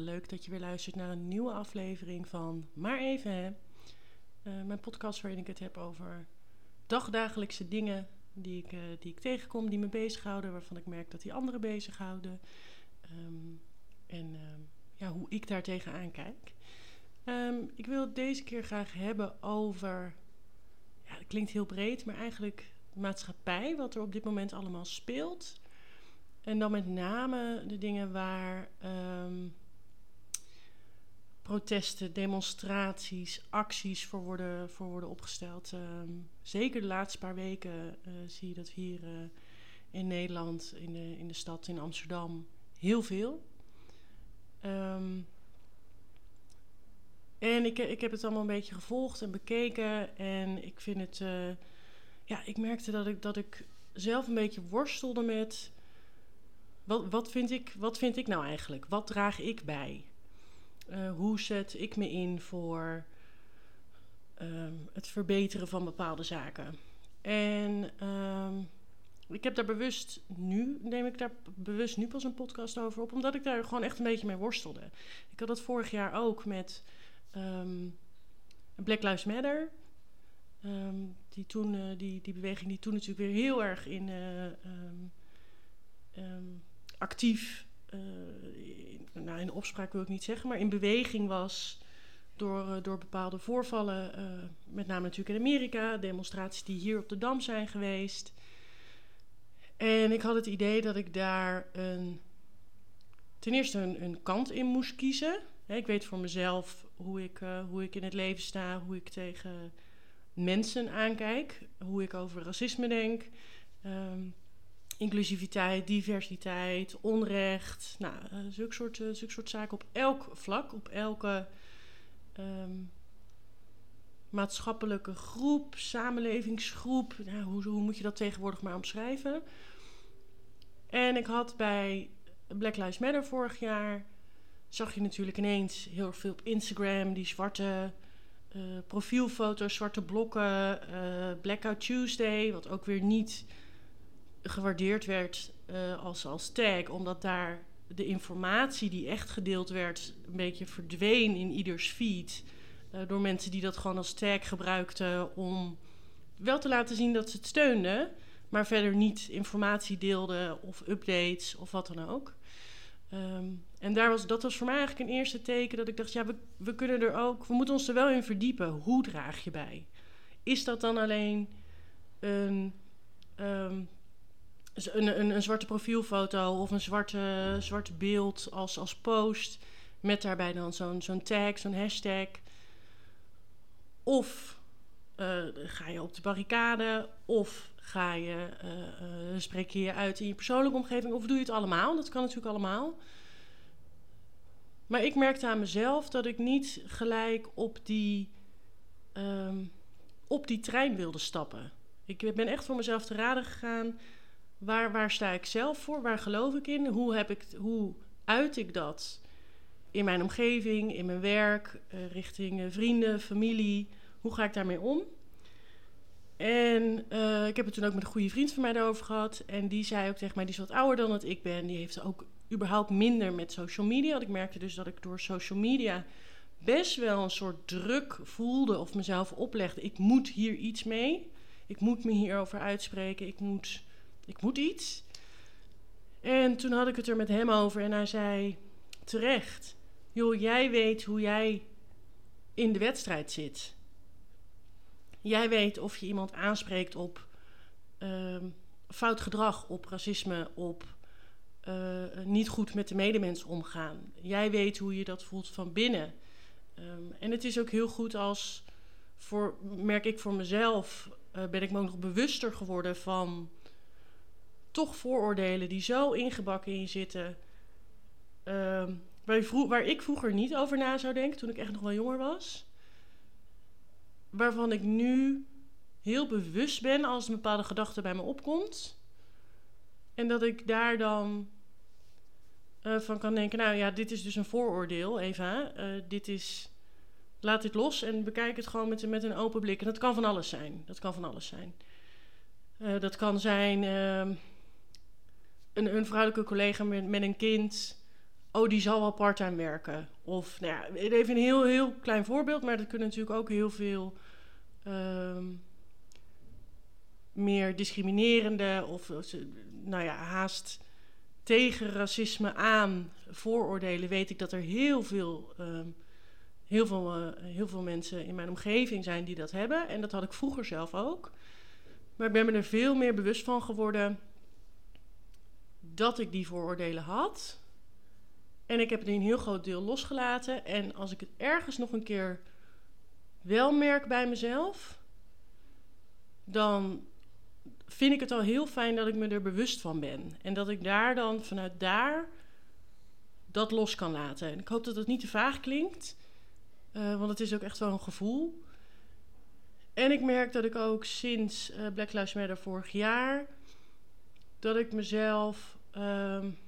Leuk dat je weer luistert naar een nieuwe aflevering van Maar Even Hè. Uh, mijn podcast waarin ik het heb over dagdagelijkse dingen die ik, uh, die ik tegenkom, die me bezighouden, waarvan ik merk dat die anderen bezighouden. Um, en uh, ja, hoe ik daar tegenaan kijk. Um, ik wil het deze keer graag hebben over, ja, klinkt heel breed, maar eigenlijk maatschappij, wat er op dit moment allemaal speelt. En dan met name de dingen waar protesten, demonstraties, acties voor worden, voor worden opgesteld. Um, zeker de laatste paar weken uh, zie je dat hier uh, in Nederland, in de, in de stad, in Amsterdam, heel veel. Um, en ik, ik heb het allemaal een beetje gevolgd en bekeken. En ik vind het. Uh, ja, ik merkte dat ik, dat ik zelf een beetje worstelde met wat, wat, vind ik, wat vind ik nou eigenlijk? Wat draag ik bij? Uh, hoe zet ik me in voor um, het verbeteren van bepaalde zaken? En um, ik heb daar bewust nu, neem ik daar bewust nu pas een podcast over op, omdat ik daar gewoon echt een beetje mee worstelde. Ik had dat vorig jaar ook met um, Black Lives Matter. die, toen, uh, die, die beweging die toen natuurlijk weer heel erg in. Uh, actief, in, nou in opspraak wil ik niet zeggen, maar in beweging was door, uh, door bepaalde voorvallen. Uh, met name natuurlijk in Amerika, demonstraties die hier op de Dam zijn geweest. En ik had het idee dat ik daar een, ten eerste een, kant in moest kiezen. Ik weet voor mezelf hoe ik, hoe ik in het leven sta, hoe ik tegen mensen aankijk, hoe ik over racisme denk. Um, inclusiviteit, diversiteit, onrecht. Nou, uh, zulke, soort, uh, soort zaken op elk vlak, op elke um, maatschappelijke groep, samenlevingsgroep. Nou, hoe, hoe moet je dat tegenwoordig maar omschrijven? En ik had bij Black Lives Matter vorig jaar, zag je natuurlijk ineens heel veel op Instagram die zwarte uh, profielfoto's, zwarte blokken, Blackout Tuesday, wat ook weer niet gewaardeerd werd uh, als, als tag, omdat daar de informatie die echt gedeeld werd een beetje verdween in ieders feed. Uh, door mensen die dat gewoon als tag gebruikten om wel te laten zien dat ze het steunden, maar verder niet informatie deelden of updates of wat dan ook. Um, en daar was, dat was voor mij eigenlijk een eerste teken dat ik dacht, ja, we, we kunnen er ook, we moeten ons er wel in verdiepen. Hoe draag je bij? Is dat dan alleen een um, een, een, een, zwarte profielfoto of een zwarte, beeld als, als post. Met daarbij dan zo'n tag, zo'n hashtag. Of uh, ga je op de barricade, of ga je, uh, uh, spreek je je uit in je persoonlijke omgeving, of doe je het allemaal? Dat kan natuurlijk allemaal. Maar ik merkte aan mezelf dat ik niet gelijk op die, um, op die trein wilde stappen. Ik ben echt voor mezelf te raden gegaan Waar, waar sta ik zelf voor? Waar geloof ik in? Hoe, heb ik, hoe uit ik dat in mijn omgeving, in mijn werk, uh, richting uh, vrienden, familie? Hoe ga ik daarmee om? En uh, ik heb het toen ook met een goede vriend van mij daarover gehad. En die zei ook tegen mij, die is wat ouder dan dat ik ben. Die heeft ook überhaupt minder met social media. Want ik merkte dus dat ik door social media best wel een soort druk voelde of mezelf oplegde. Ik moet hier iets mee. Ik moet me hierover uitspreken. Ik moet ik moet iets. En toen had ik het er met hem over en hij zei terecht: Joh, jij weet hoe jij in de wedstrijd zit. Jij weet of je iemand aanspreekt op uh, fout gedrag, op racisme, op uh, niet goed met de medemens omgaan. Jij weet hoe je dat voelt van binnen. Um, en het is ook heel goed als, voor, merk ik voor mezelf, uh, ben ik me ook nog bewuster geworden van toch vooroordelen die zo ingebakken in zitten. Uh, waar, waar, ik vroeger niet over na zou denken toen ik echt nog wel jonger was. Waarvan ik nu heel bewust ben als een bepaalde gedachte bij me opkomt. En dat ik daar dan uh, van kan denken: Nou ja, dit is dus een vooroordeel, Eva. Uh, dit is. Laat dit los en bekijk het gewoon met, met een open blik. En dat kan van alles zijn. Dat kan van alles zijn. Uh, dat kan zijn ehm, een, vrouwelijke collega met, met een kind oh, die zal wel parttime werken. Of, nou ja, even een heel, heel klein voorbeeld, maar dat kunnen natuurlijk ook heel veel ehm, meer discriminerende of, nou ja, haast tegen racisme aan vooroordelen. Weet ik dat er heel veel, ehm, heel, veel, eh, heel veel mensen in mijn omgeving zijn die dat hebben. En dat had ik vroeger zelf ook. Maar ik ben me er veel meer bewust van geworden dat ik die vooroordelen had. En ik heb het in een heel groot deel losgelaten. En als ik het ergens nog een keer wel merk bij mezelf, dan vind ik het al heel fijn dat ik me er bewust van ben. En dat ik daar dan vanuit daar dat los kan laten. En ik hoop dat het niet te vaag klinkt, uh, want het is ook echt wel een gevoel. En ik merk dat ik ook sinds uh, Black Lives Matter vorig jaar, dat ik mezelf um,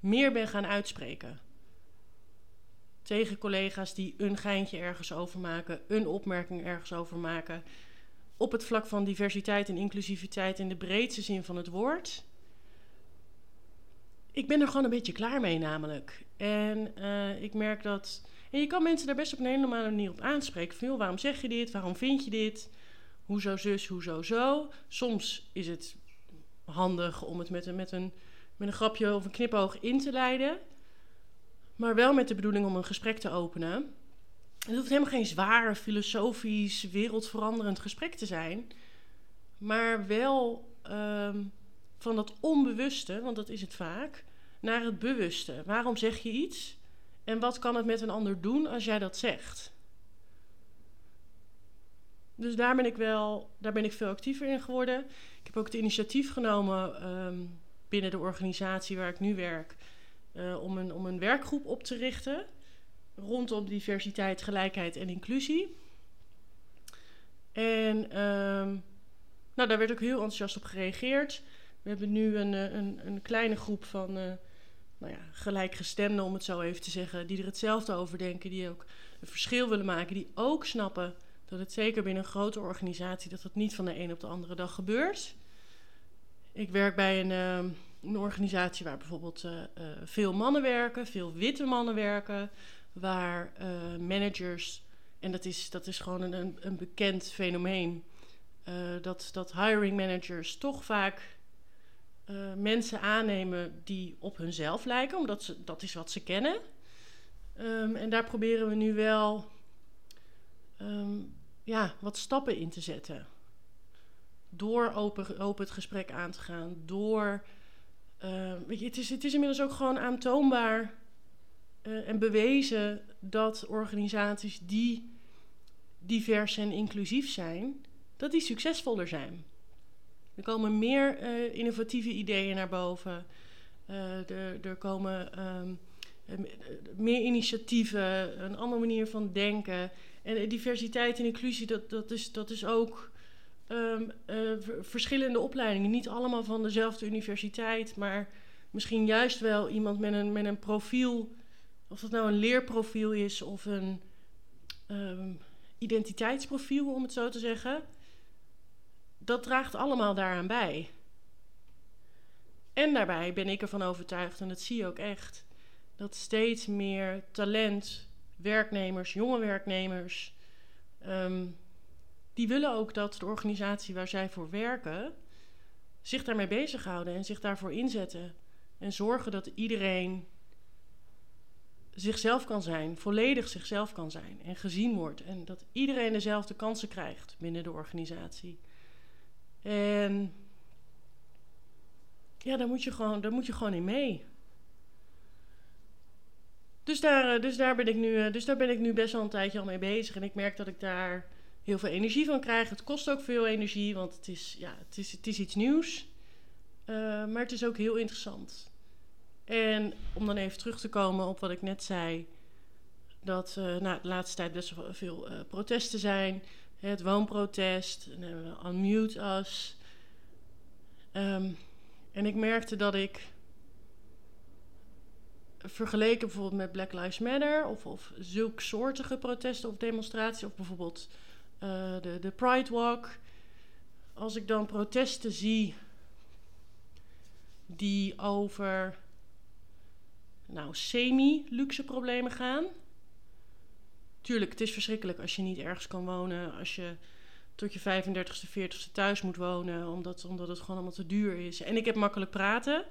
meer ben gaan uitspreken. Tegen collega's die een geintje ergens over maken, een opmerking ergens over maken. Op het vlak van diversiteit en inclusiviteit in de breedste zin van het woord. Ik ben er gewoon een beetje klaar mee, namelijk. En uh, ik merk dat. En je kan mensen daar best op een hele normale manier op aanspreken. Veel, waarom zeg je dit? Waarom vind je dit? Hoezo zus, hoezo zo? Soms is het handig om het met een, met een met een grapje of een knipoog in te leiden. Maar wel met de bedoeling om een gesprek te openen. Het hoeft helemaal geen zwaar, filosofisch, wereldveranderend gesprek te zijn. Maar wel ehm, van dat onbewuste, want dat is het vaak, naar het bewuste. Waarom zeg je iets? En wat kan het met een ander doen als jij dat zegt? Dus daar ben ik wel, daar ben ik veel actiever in geworden. Ik heb ook het initiatief genomen ehm, binnen de organisatie waar ik nu werk uh, om, een, om een werkgroep op te richten rondom diversiteit, gelijkheid en inclusie. En um, nou, daar werd ook heel enthousiast op gereageerd. We hebben nu een, eh, een, een kleine groep van uh, nou ja, gelijkgestemden, om het zo even te zeggen, die er hetzelfde over denken, die ook een verschil willen maken, die ook snappen dat het zeker binnen een grote organisatie dat dat niet van de een op de andere dag gebeurt. Ik werk bij een, uh, een organisatie waar bijvoorbeeld uh, uh, veel mannen werken, veel witte mannen werken, waar managers, en dat is, dat is gewoon een, een bekend fenomeen, dat, dat hiring managers toch vaak mensen aannemen die op hunzelf lijken, omdat ze, dat is wat ze kennen. Um, en daar proberen we nu wel um, ja, wat stappen in te zetten door open, open het gesprek aan te gaan, door. Uh, weet je, het, is, het is inmiddels ook gewoon aantoonbaar uh, en bewezen dat organisaties die divers en inclusief zijn, dat die succesvoller zijn. Er komen meer uh, innovatieve ideeën naar boven. Er, er, komen um, meer initiatieven, een andere manier van denken. En diversiteit en inclusie, dat, dat, is, dat is ook um, uh, verschillende opleidingen. Niet allemaal van dezelfde universiteit, maar misschien juist wel iemand met een, met een profiel. Of dat nou een leerprofiel is of een um, identiteitsprofiel, om het zo te zeggen. Dat draagt allemaal daaraan bij. En daarbij ben ik ervan overtuigd, en dat zie je ook echt, dat steeds meer talent, werknemers, jonge werknemers, um, die willen ook dat de organisatie waar zij voor werken zich daarmee bezighouden en zich daarvoor inzetten. En zorgen dat iedereen zichzelf kan zijn, volledig zichzelf kan zijn en gezien wordt. En dat iedereen dezelfde kansen krijgt binnen de organisatie. En ja, daar moet je gewoon, daar moet je gewoon in mee. Dus daar, eh, dus, daar ben ik nu, eh, dus daar ben ik nu best wel een tijdje al mee bezig. En ik merk dat ik daar heel veel energie van krijgen. Het kost ook veel energie, want het is, ja, het is, het is iets nieuws. Uh, maar het is ook heel interessant. En om dan even terug te komen op wat ik net zei, dat uh, nou, de laatste tijd best wel veel uh, protesten zijn. Het woonprotest, Unmute Us. Um, en ik merkte dat ik vergeleken bijvoorbeeld met Black Lives Matter of, of zulksoortige protesten of demonstraties, of bijvoorbeeld uh, de, de Pride Walk. Als ik dan protesten zie die over nou, semi-luxe problemen gaan. Tuurlijk, het is verschrikkelijk als je niet ergens kan wonen. Als je tot je 35ste, 40ste thuis moet wonen. Omdat, omdat het gewoon allemaal te duur is. En ik heb makkelijk praten.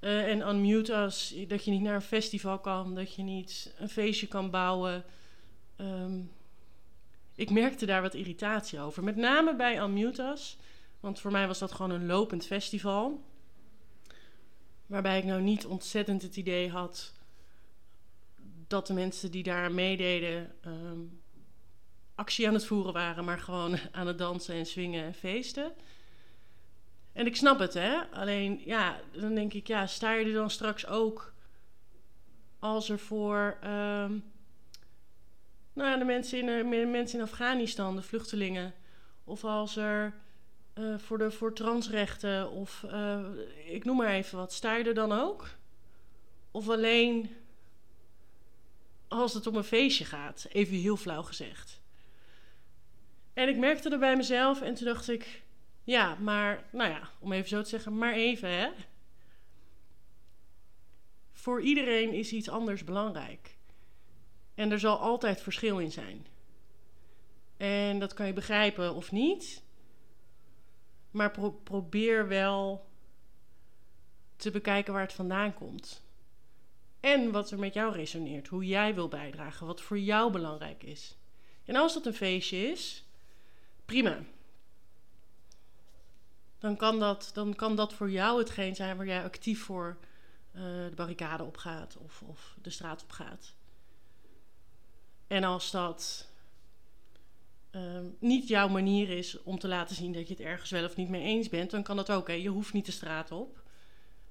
Uh, en unmute als dat je niet naar een festival kan. Dat je niet een feestje kan bouwen. Um, ik merkte daar wat irritatie over. Met name bij Unmutas. Want voor mij was dat gewoon een lopend festival. Waarbij ik nou niet ontzettend het idee had dat de mensen die daar meededen um, actie aan het voeren waren, maar gewoon aan het dansen en swingen en feesten. En ik snap het, hè. Alleen, ja, dan denk ik, ja, sta je er dan straks ook als er voor um, nou, de mensen in, uh, mensen in Afghanistan, de vluchtelingen, of als er uh, voor, de, transrechten, of uh, ik noem maar even wat, sta je er dan ook? Of alleen als het om een feestje gaat, even heel flauw gezegd. En ik merkte er bij mezelf en toen dacht ik, ja, maar, nou ja, om even zo te zeggen, maar even hè. Voor iedereen is iets anders belangrijk. En er zal altijd verschil in zijn. En dat kan je begrijpen of niet. Maar probeer wel te bekijken waar het vandaan komt. En wat er met jou resoneert. Hoe jij wil bijdragen. Wat voor jou belangrijk is. En als dat een feestje is, prima. Dan kan dat, dan kan dat voor jou hetgeen zijn waar jij actief voor uh, de barricade op gaat of, of de straat op gaat. En als dat um, niet jouw manier is om te laten zien dat je het ergens wel of niet mee eens bent, dan kan dat ook. Hè? Je hoeft niet de straat op.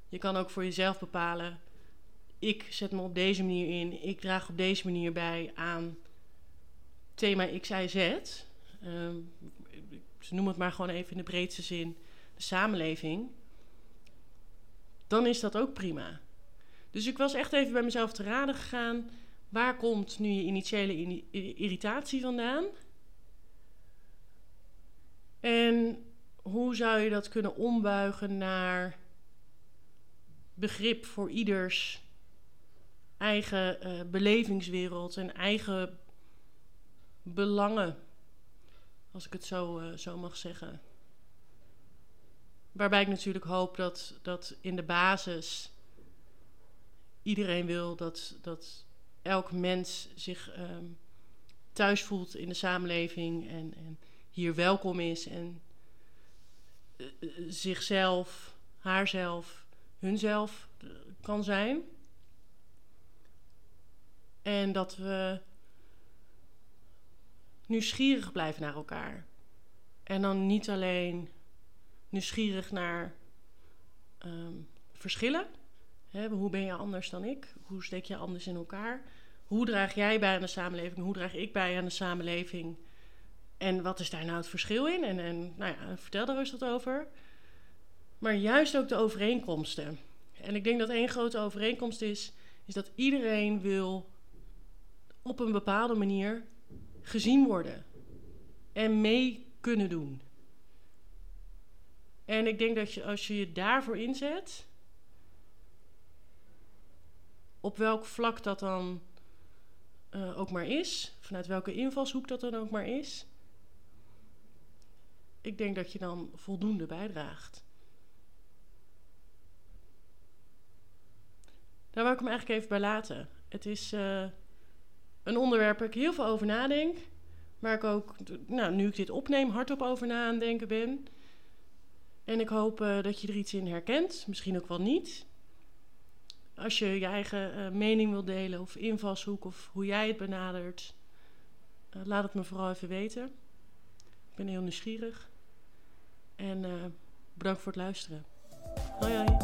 Je kan ook voor jezelf bepalen: ik zet me op deze manier in, ik draag op deze manier bij aan thema X, Y, Z. Um, ze het maar gewoon even in de breedste zin de samenleving. Dan is dat ook prima. Dus ik was echt even bij mezelf te raden gegaan Waar komt nu je initiële irritatie vandaan? En hoe zou je dat kunnen ombuigen naar begrip voor ieders eigen uh, belevingswereld en eigen belangen, als ik het zo, uh, zo mag zeggen. Waarbij ik natuurlijk hoop dat, dat in de basis iedereen wil dat, dat elk mens zich um, thuis voelt in de samenleving en, en hier welkom is en uh, zichzelf, haarzelf, hunzelf uh, kan zijn. En dat we nieuwsgierig blijven naar elkaar. En dan niet alleen nieuwsgierig naar um, verschillen Hè, hoe ben je anders dan ik? Hoe steek je anders in elkaar? Hoe draag jij bij aan de samenleving? Hoe draag ik bij aan de samenleving? En wat is daar nou het verschil in? En, en nou ja, vertel daar eens wat over. Maar juist ook de overeenkomsten. En ik denk dat één grote overeenkomst is, is dat iedereen wil op een bepaalde manier gezien worden en mee kunnen doen. En ik denk dat je, als je je daarvoor inzet, op welk vlak dat dan uh, ook maar is, vanuit welke invalshoek dat dan ook maar is, ik denk dat je dan voldoende bijdraagt. Daar wil ik hem eigenlijk even bij laten. Het is uh, een onderwerp waar ik heel veel over nadenk. Waar ik ook, nou, nu ik dit opneem, hardop over na aan denken ben. En ik hoop uh, dat je er iets in herkent. Misschien ook wel niet. Als je je eigen uh, mening wil delen of invalshoek of hoe jij het benadert, uh, laat het me vooral even weten. Ik ben heel nieuwsgierig. En uh, bedankt voor het luisteren. Hoi hoi.